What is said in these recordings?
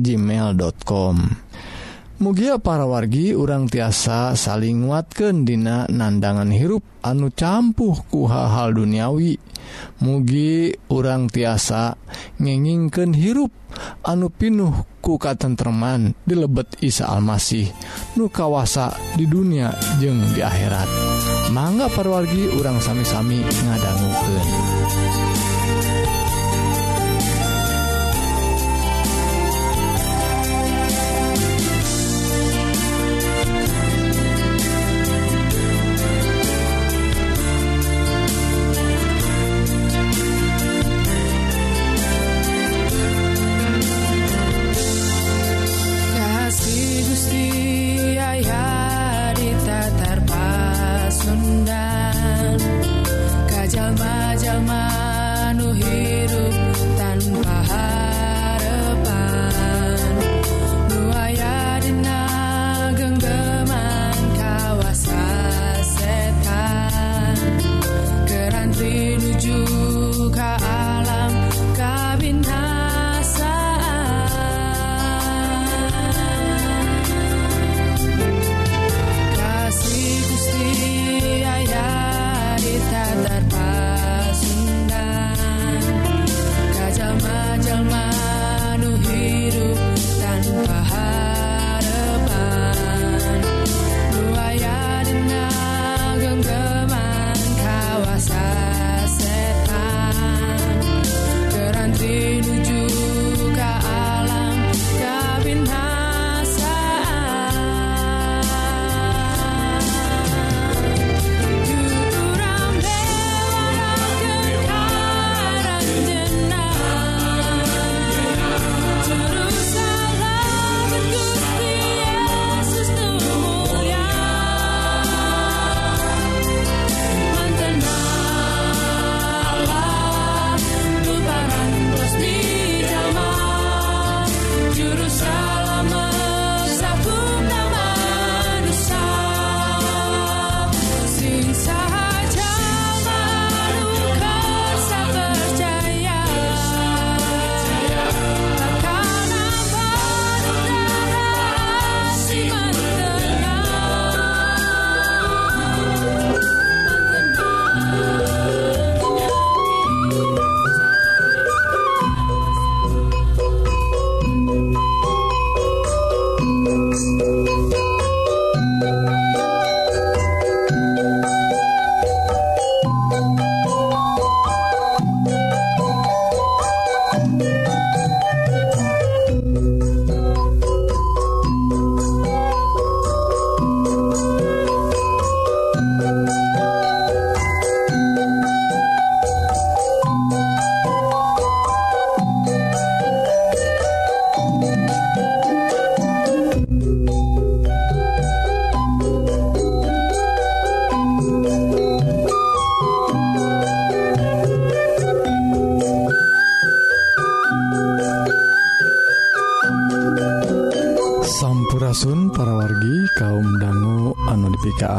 gmail.com mugia para wargi urang tiasa saling nguatkan dina nandangan hirup anu campuh ku hal-hal duniawi. Mugi urang tiasa ngengingken hirup anu pinuh ku tentteman di lebet Isa Almasih nu kawasa di dunia jeng di akhirat. Mangga parwargi urang sami-sami ngadangguken.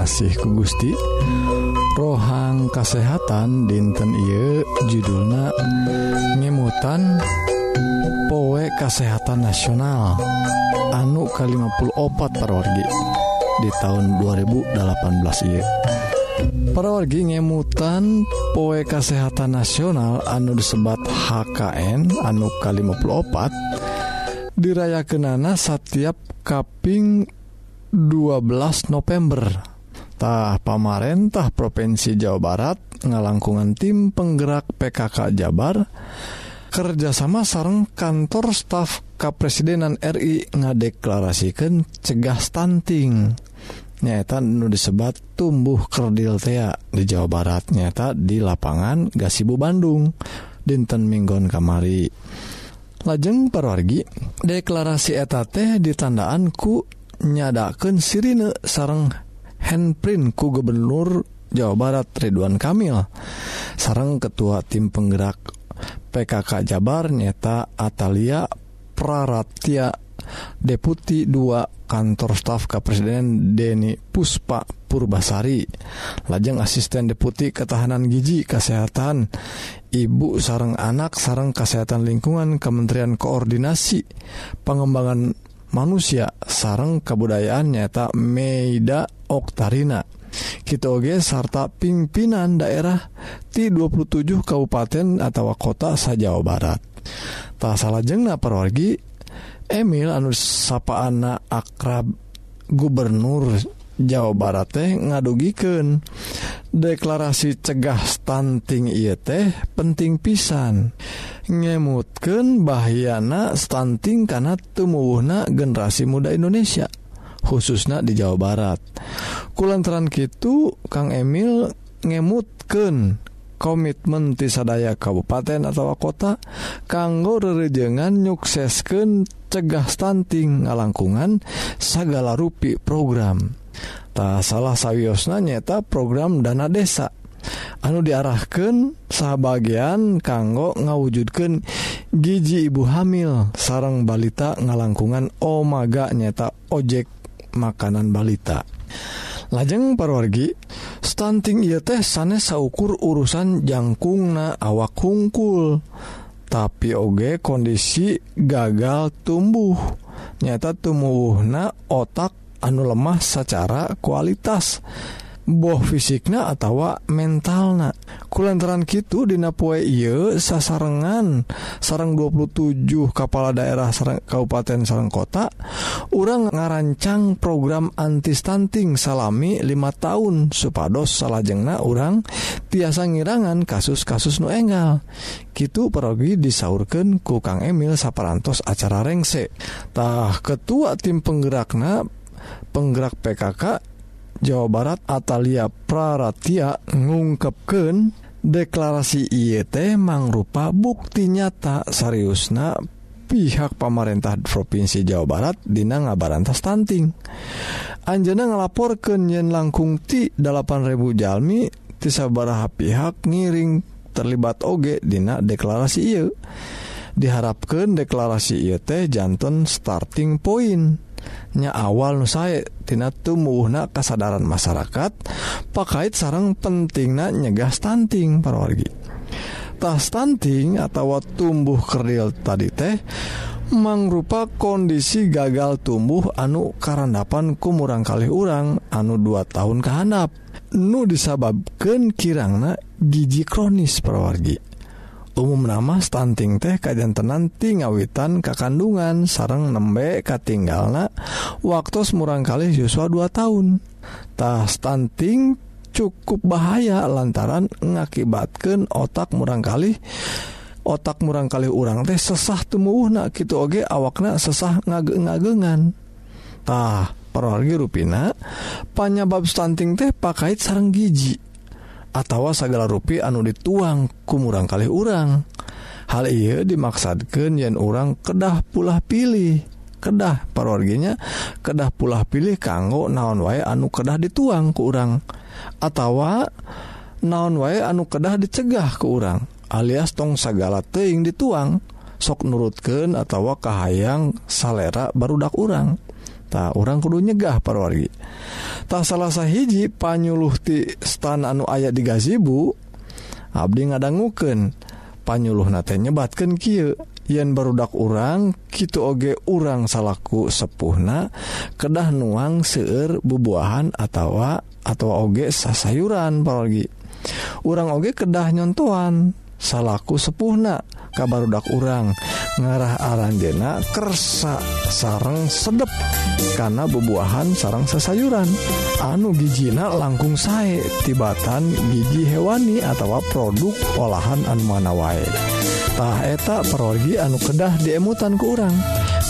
asih ku Gusti. Rohang kasehatan dinten Ieu judulna ngemutan powe kasehatan nasional anu ke-54 parorgi di tahun 2018 Ieu. Parorgi ngemutan poe kasehatan nasional anu disebat HKN anu ke-54 dirayakenana setiap kaping 12 November. tah pamarentah Provinsi Jawa Barat ngalangkungan tim penggerak PKK Jabar kerjasama sarang kantor staf Kepresidenan RI ngadeklarasikan cegah stunting. Nyata nu disebat tumbuh kerdil tea di Jawa Barat nyata di lapangan Gasibu Bandung dinten Minggon kamari. Lajeng perwargi deklarasi etate ditandaan ku nyadaken sirine sarang handprint ku Gubernur Jawa Barat Ridwan Kamil. Sarang ketua tim penggerak PKK Jabar nyata Atalia Praratia Deputi 2 kantor staf Kepresiden Deni Puspa Purbasari. Lajeng asisten Deputi Ketahanan Giji Kesehatan Ibu sarang anak sarang kesehatan lingkungan Kementerian Koordinasi Pengembangan manusia sareng kebudayaan nyata Meida Oktarina. Kitoge sarta pimpinan daerah di 27 kabupaten atau kota sa Jawa Barat. Tak salah jengna perwargi Emil anu sapaan akrab gubernur Jawa Barat teh ngadugiken deklarasi cegah stunting ieu teh penting pisan. Ngemutken bahyana stunting karena tumuwuhna generasi muda Indonesia khususnya di Jawa Barat. Kulantaran Kitu Kang Emil ngemutken komitmen tisadaya kabupaten atau kota kanggo rerejengan nyuksesken cegah stunting ngalangkungan segala rupi program. tak salah sawiosna nyata program dana desa. Anu diarahkan sahabatbagian kanggo ngawujudkan gigi ibu hamil. Sarang balita ngalangkungan Omaga nyata ojek makanan balita. Lajeng parwargi stunting ia teh sanes saukur urusan jangkungna awak hungkul. Tapi oge kondisi gagal tumbuh. Nyata tumbuhna otak anu lemah secara kualitas. Boh fisiknya atau mentalna. Kulantaran Kitu Dinapoe Ieu sasarengan. Sarang 27 kepala daerah sarang, Kabupaten Serang kota orang ngarancang program anti stunting salami 5 tahun supados salajengna orang tiasa ngirangan kasus-kasus nu enggal. Gitu perogi disaurkan ku Kang Emil saparantos acara rengsetah ketua tim penggerakna penggerak PKK Jawa Barat Atalia Praratia ngungkapken deklarasi IET mangrupa bukti nyata Sariusna pihak pemerintah Provinsi Jawa Barat Dina ngabarantas stunting Anjana ngelapor ke Nyen langkung ti 8000 Jalmi tisabaraha pihak ngiring terlibat oge Dina deklarasi I diharapkan deklarasi IET jantan starting point. nya awal nusaetina tumuhna kasadaran masyarakat pakait sarang penting na nyegah stunting parorgitah stunting atau tumbuh kerdil tadi teh mangrupa kondisi gagal tumbuh anu karandapan kumurang kali urang anu 2 tahun kehanap nu disababkan kirangna gigi kronis perwargi umum nama stunting teh kajantenanti ngawitan kakandungan sarang nembe katinggalna waktu murang kali siswa 2 tahuntah stunting cukup bahaya lantaran ngakibatkan otak murang kali otak murang kali urang teh sesah tumbuh na gitu oge awakna sesah ngage ngagengantah perorgi ruina panyabab stunting teh pakait sarang gigi atawa segala rupi anu dituang kumurang kali urang. Hal ia dimaksadkan yen orang kedah pulah pilih kedah parorginya kedah pulah pilih kanggo naon wae anu kedah dituang ke urang atawa naon wae anu kedah dicegah ke urang alias tong segala teing dituang sok nurutken atau kahayang salera barudak urang. Ta, orang kudu nyegah parwargi tak salahsa hiji panyuluhti stan anu ayat di gazibu Abdi ngadangguken panyuluh nate nyebatkan Ky yen barudak urang Kitu oge urang salahku sepuhna kedah nuang seueur bubuahan atautawa atau oge sasayuran pargi urang oge kedah nyontoan salahku sepuhna kabar udak urang. Ngarah aranjena kersa sarang sedep. karena bebuahan sarang sesayuran. Anu gijina langkung sae tibatan gigi hewani atau produk olahan anu mana waetah eta perorgi anu kedah diemutan ke urang.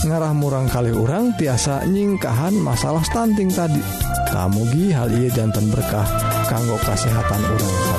Ngarah murang kali urang tiasa nyingkahan masalah stunting tadi. Kamugi hal ia jantan berkah kanggo kesehatan urang.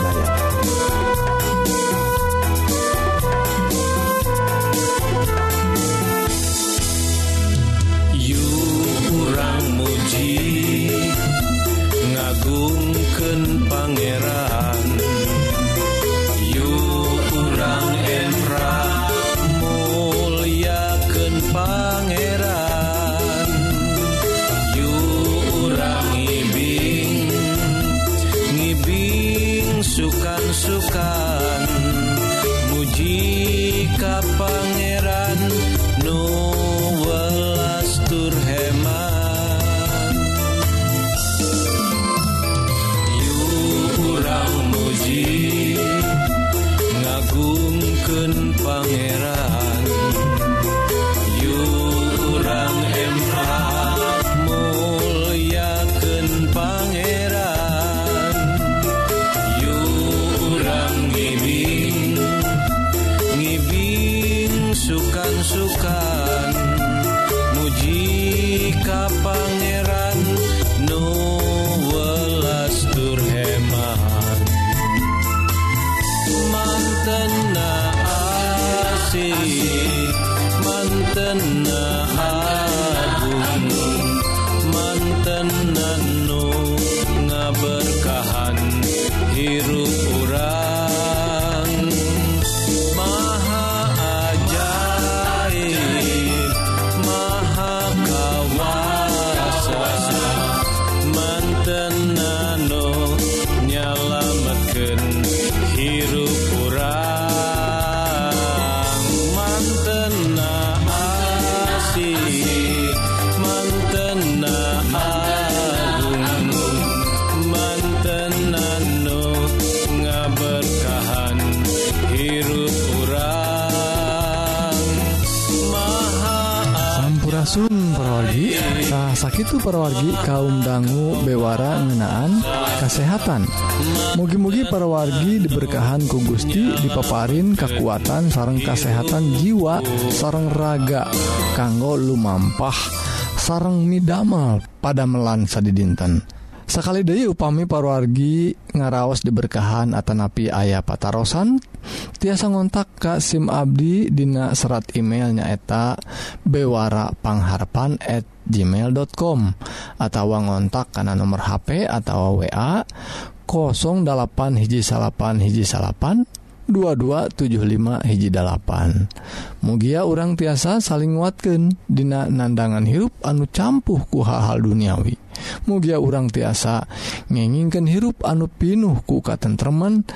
Sakitu perwargi kaum dangu bewara ngenaan kesehatan mugi-mugi perwargi diberkahan ku Gusti dipaparin kekuatan sarang kesehatan jiwa sarang raga kanggo lumampah sarang midamal pada melansa di dinten sekali Dewi upami parwargi ngaraos diberkahan Atanapi ayah patarosan tiasa ngontak Ka SIM Abdi Dina serat email nyaeta bewarapangharpan@ gmail.com atau ngontak karena nomor HP atau wa 08 hiji salapan hiji salapan 2275 hiji 8 mugia orang tiasa saling watken Dina nandangan hirup anu campuh ku hal-hal duniawi. Mugia orang tiasa ngenginkan hirup anu pinuh ku katentreman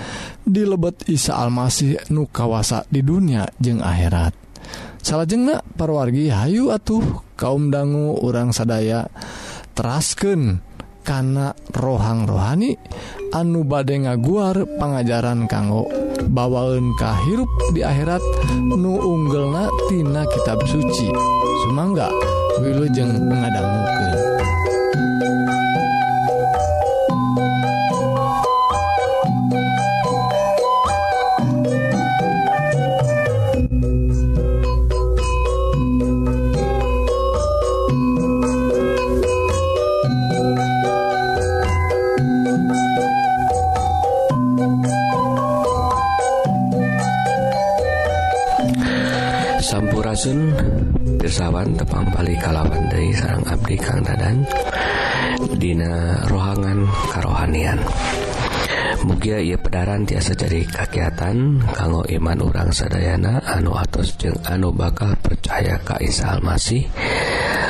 di lebet Isa Almasih nu kawasa di dunia jeung akhirat. Salah jengnak parwargi Hayu atuh kaum dangu orang sadaya terasken kana rohang rohani anu bade ngaguar pengajaran kanggo bawaun kahirup di akhirat nu unggelnatina kitab suci. Sumangga Wilujeng mengadanggukan Asunpirsawan tepang balik kalawan dari sarang Abdi Kang Dadan Dina rohangan karohanian Mugia ia pedaran tiasa jadi kakiatan kanggo iman urang sadayana anu atos jeung anu bakal percaya ka Isa Almasih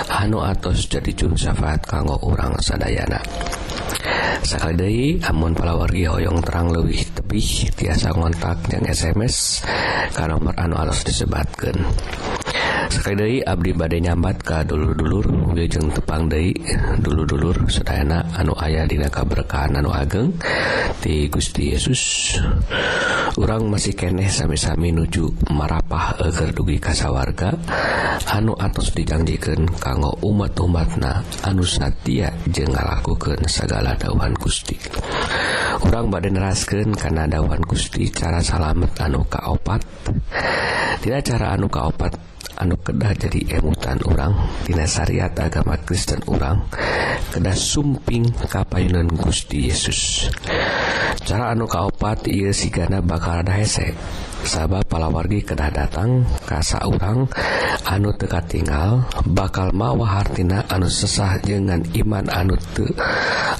anu atos jadi juru syafaat kanggo urang sadayana. sekali amun palawargi hoyong terang lebih tebih tiasa ngontak yang SMS ke nomor anu harus disebatkan Sekali Abdi badai nyambat ke dulu-dulur wijeng tepang Dei dulu-dulur Sedayana anu ayah dina kaberkahan anu ageng. Di Gusti Yesus orang masih keneh sami-sami nuju marapah agar dugi kasawarga anu atos dijanjikan kanggo umat-umatna anu satia jeng ngalakukan segala dawan Gusti. Orang badan rasken karena dawan Gusti cara salamet anu kaopat. Tidak cara anu kaopat anu kedah jadi emutan orang syariat agama Kristen orang kedah sumping kapayunan Gusti Yesus. Cara anu kaopat ia sigana bakal ada hesek sahabat palawargi kedah datang kasa urang anu teka tinggal bakal mawa hartina anu sesah dengan iman anu te,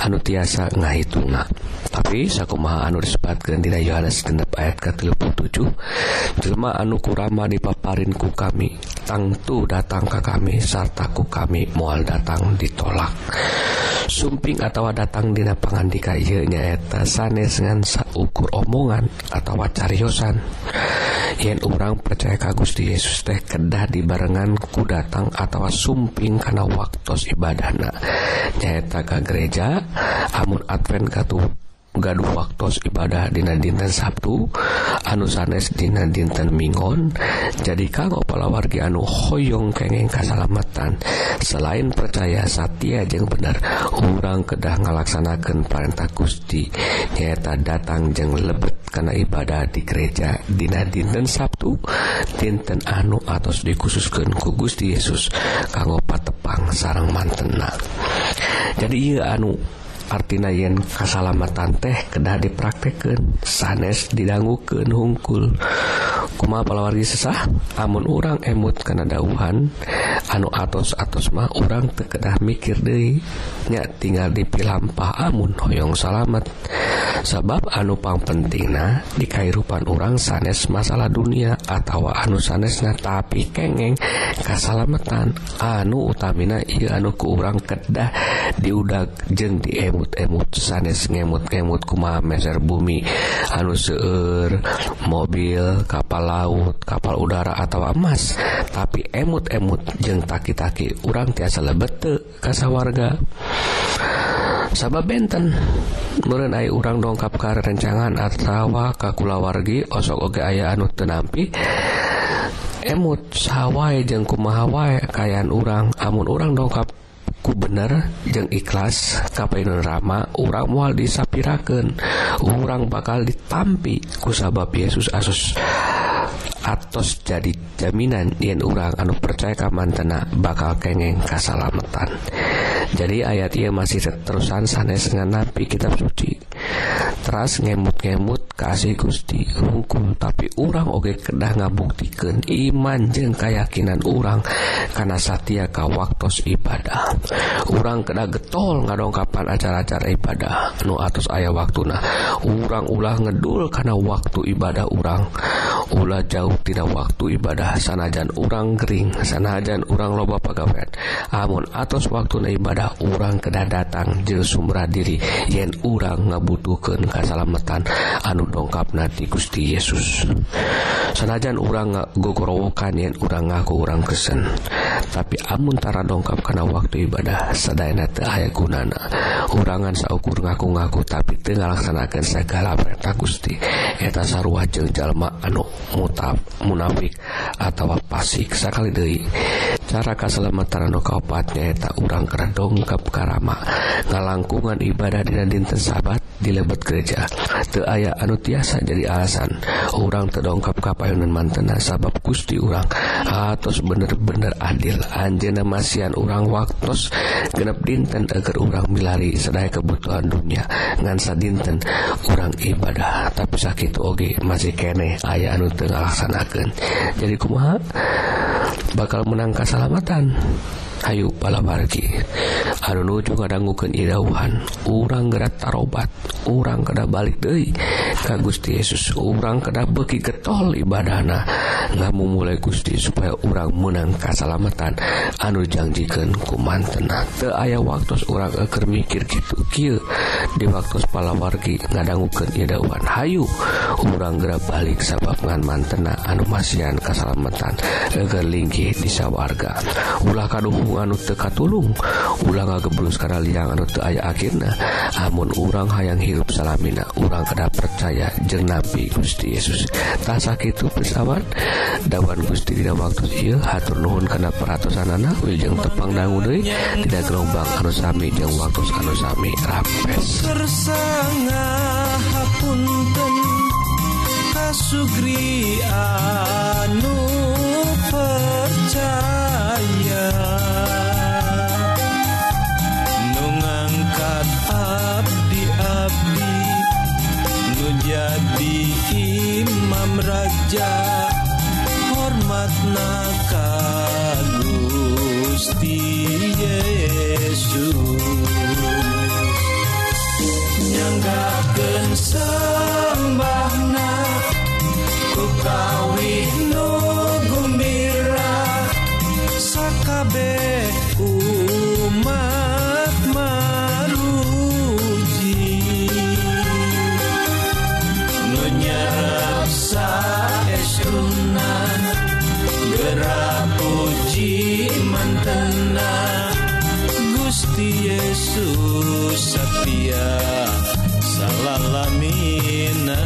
anu tiasa ngahitungna. Tapi sakumaha anu disebutkan dina Yohanes 6 ayat ke 37 jelema anu kurama dipaparin ku kami. tangtu datang ke kami sartaku kami mual datang ditolak. Sumping atau datang dina pengandika nyaeta sanes ngan saukur omongan atau cariosan. Yen orang percaya ka Gusti Yesus teh kedah dibarengan ku datang atau sumping karena waktu ibadahna. Nyaeta ke gereja amun Advent katu gaduh waktu ibadah Dina dinten Sabtu anu sanes Dina dinten Mingon jadi kanggo palawargi anu Hoong kengeng kasalamatan. Selain percaya Satya jeung bener orang kedah ngalaksanakan perintah Gusti. Nyata datang jeng lebet karena ibadah di gereja Dina dinten Sabtu dinten anu atau dikhususkan ku Gusti Yesus kanggo patepang sarang mantena. Jadi ia anu artina yen kasalamatan teh kedah dipraktekkan sanes didangguken hungkul. kuma palawargi sesah? Amun urang emut karena dauhan anu atos-atos mah orang tekedah mikir dirinya tinggal dipilampah amun hoyong salamet. Sabab anupang pentingna di kairupan orang sanes masalah dunia atau anu sanesna tapi kengeng kasalametan anu utamina iya anu ku urang kedah diudak jeng diemut-emut sanes ngemut ngemut kuma meser bumi. Anu seueur mobil kapal laut kapal udara atau emas. Tapi emut-emut jeng taki-taki urang tiasa lebete kasa warga sabab benten Nurren ay urang dongkap ke rencangan atawa kakulawargi osok oge aya anu tenampi emut sawwai jeng kumahawai kayan urang. Amun urang dongkap ku bener jeng ikhlas kapainun Rama urang mual disapiraken urang bakal ditampi ku sabab Yesus Asus. atos jadi jaminan yen urang anu percaya ka mantena bakal kengeng kasalamatan. Jadi ayat ia masih terusan sanes dengan nabi kitab suci. Teras ngemut-ngemut kasih Gusti hukum tapi orang oge kedah ngabuktikan iman jeng keyakinan orang karena Satya waktu ibadah. Orang kedah getol ngadongkapan acara-acara ibadah nu atus ayah waktu nah orang ulah ngedul karena waktu ibadah orang ulah jauh tidak waktu ibadah sanajan orang kering sanajan orang loba pegawai amun atus waktu ibadah orang kedah datang je sumra diri yen orang dibutuhkan kasalamatan anu dongkap nanti Gusti Yesus. Sanajan urang gogorowokan yang urang ngaku urang kesen tapi amuntara dongkap karena waktu ibadah sedayana teu aya gunana. Urangan saukur ngaku-ngaku tapi teu ngalaksanakeun segala perintah Gusti. Eta sarua jeung jalma anu mutap munafik atawa pasik sakali deui cara kaselamatan anu kaopat nyaeta urang kena dongkap karama ngalangkungan ibadah dina dinten sabat di lebet gereja teu aya anu tiasa jadi alasan urang terdongkap kapayunan mantena sabab Gusti urang atos bener-bener adil. Anjena masihan urang waktos genep dinten agar urang milari sedaya kebutuhan dunia. Ngansa dinten urang ibadah tapi sakit oge masih kene. Aya anu teu ngalaksanakeun. Jadi kumaha? Bakal menang keselamatan. Ayu palabargi Aduh nuju ngadangguken idauhan urang gerak tarobat. Urang keda balik deui ka Gusti Yesus. Urang kedah beki getol ibadahna. Ngamu mulai Gusti supaya urang menang kasalamatan. Anu janjikan ku mantena te ayah waktu urang eker mikir gitu kieu di waktu palawargi ngadangguken idauhan Hayu urang gerak balik sabab ngan mantena anu masian kasalamatan. Eger linggih di sawarga. Ulah kaduh ilmu anu teka tulung ulang ngeblus karena liang anu te aya akhirnya amun urang hayang hirup salamina urang kada percaya jeng Nabi Gusti Yesus. Tak sakit itu pesawat dawan Gusti tidak waktu il hatur nuhun karena peratusan anak wiljeng tepang dangu deui tidak gelombang anu sami jeung waktu anu sami. Rapes hapunten kasugri anu percaya. Jadi imam raja hormatna ka Gusti Yesus. Nyanggakeun sembahna ku kawih nu gumbira sakabeh Gusti Yesus setia salalamina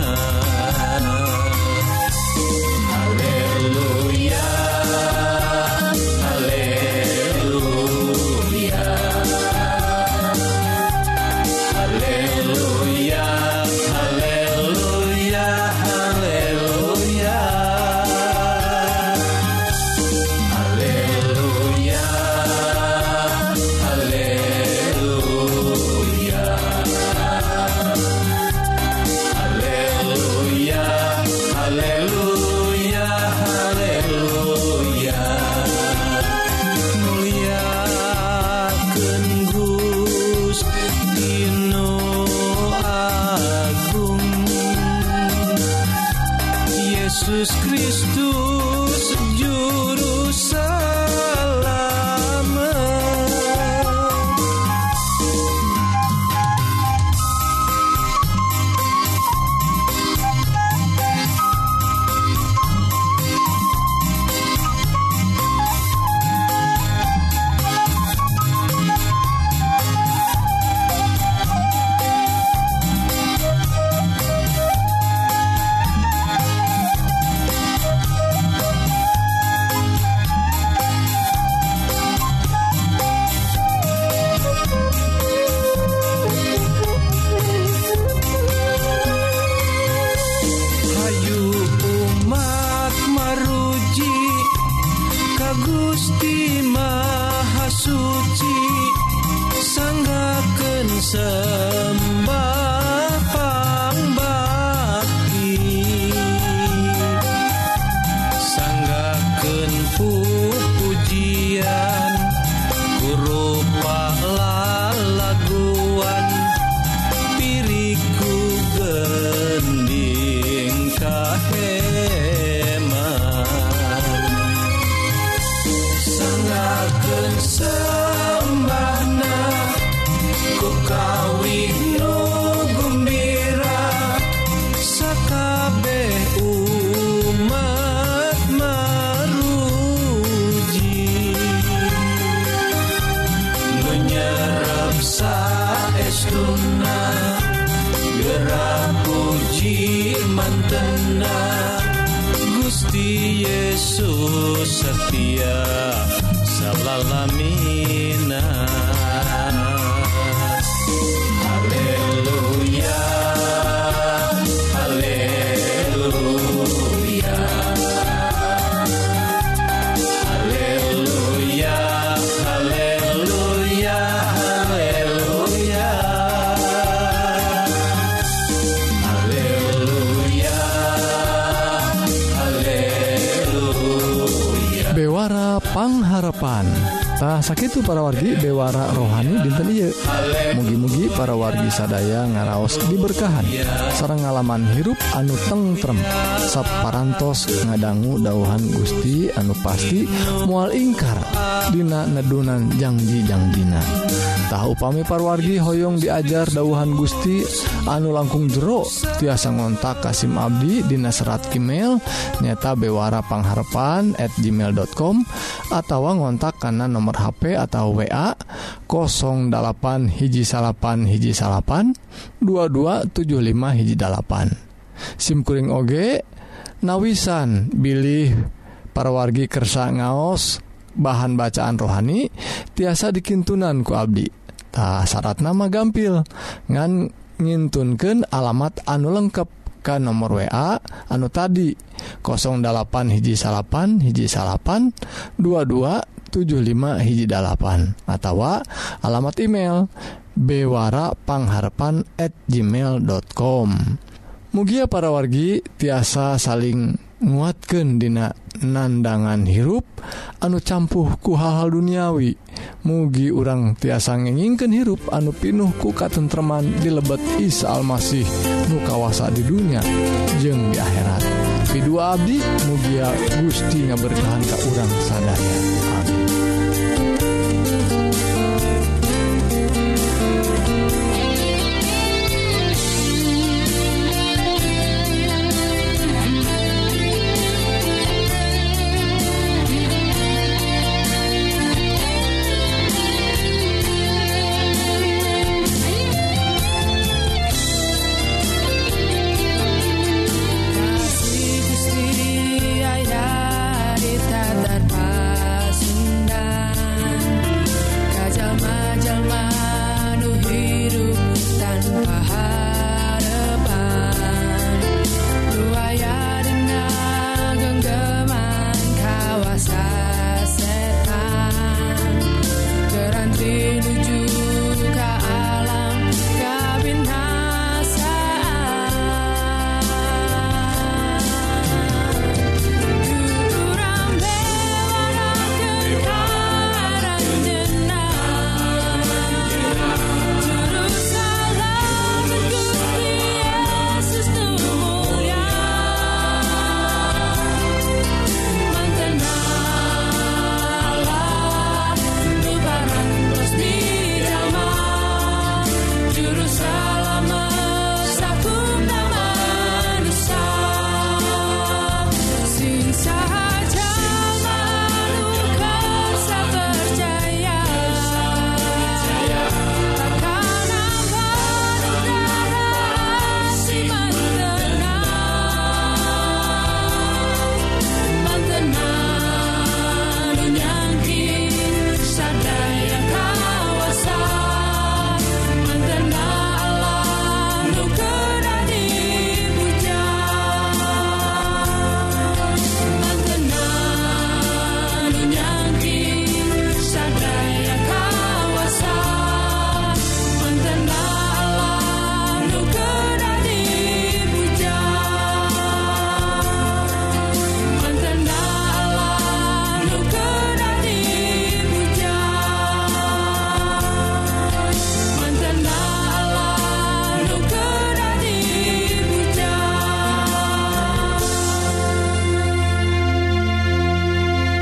Jesus Cristo. Yesus setia salalamina tah sakit para wargi Dewara rohani dinten mugi-mugi para wargi sadaya ngaraos diberkahan. Sarang ngalaman hirup anu tengrem sapparantos ngadanggu dauhan Gusti anu pasti mual ingkar. Dina nedunan janji Jangjina tahu pami parwargi Hoyong diajar dauhan Gusti anu langkung jero tiasa ngontak Kasim Abdi Di serat email nyata bewara pengharpan@ gmail.com atau ngontak karena nomor HP atau WA 08 hiji salapan hiji salapan 2275 hijjipan SIMkuring OG nawisan bilih para wargi kersa ngaos bahan bacaan rohani tiasa dikintunanku Abdi Ta syarat nama gampil. Ngan nyintunkan alamat anu lengkap ke nomor WA anu tadi 08 hiji salapan hiji salapan 2275 hiji dalapan atau alamat email bewarapangharpan at gmail.com Mugia para wargi tiasa saling nguatkan dina nandangan hirup anu campuhku hal-hal duniawi. mugi urang tiasa ngeningken hirup anu pinuh kuka tentreman di lebet Isa Almasih nukawasa di dunia jeng di akhirat. Kedua Abdi mugia Gusti ngaberkahan ke urang sadaya.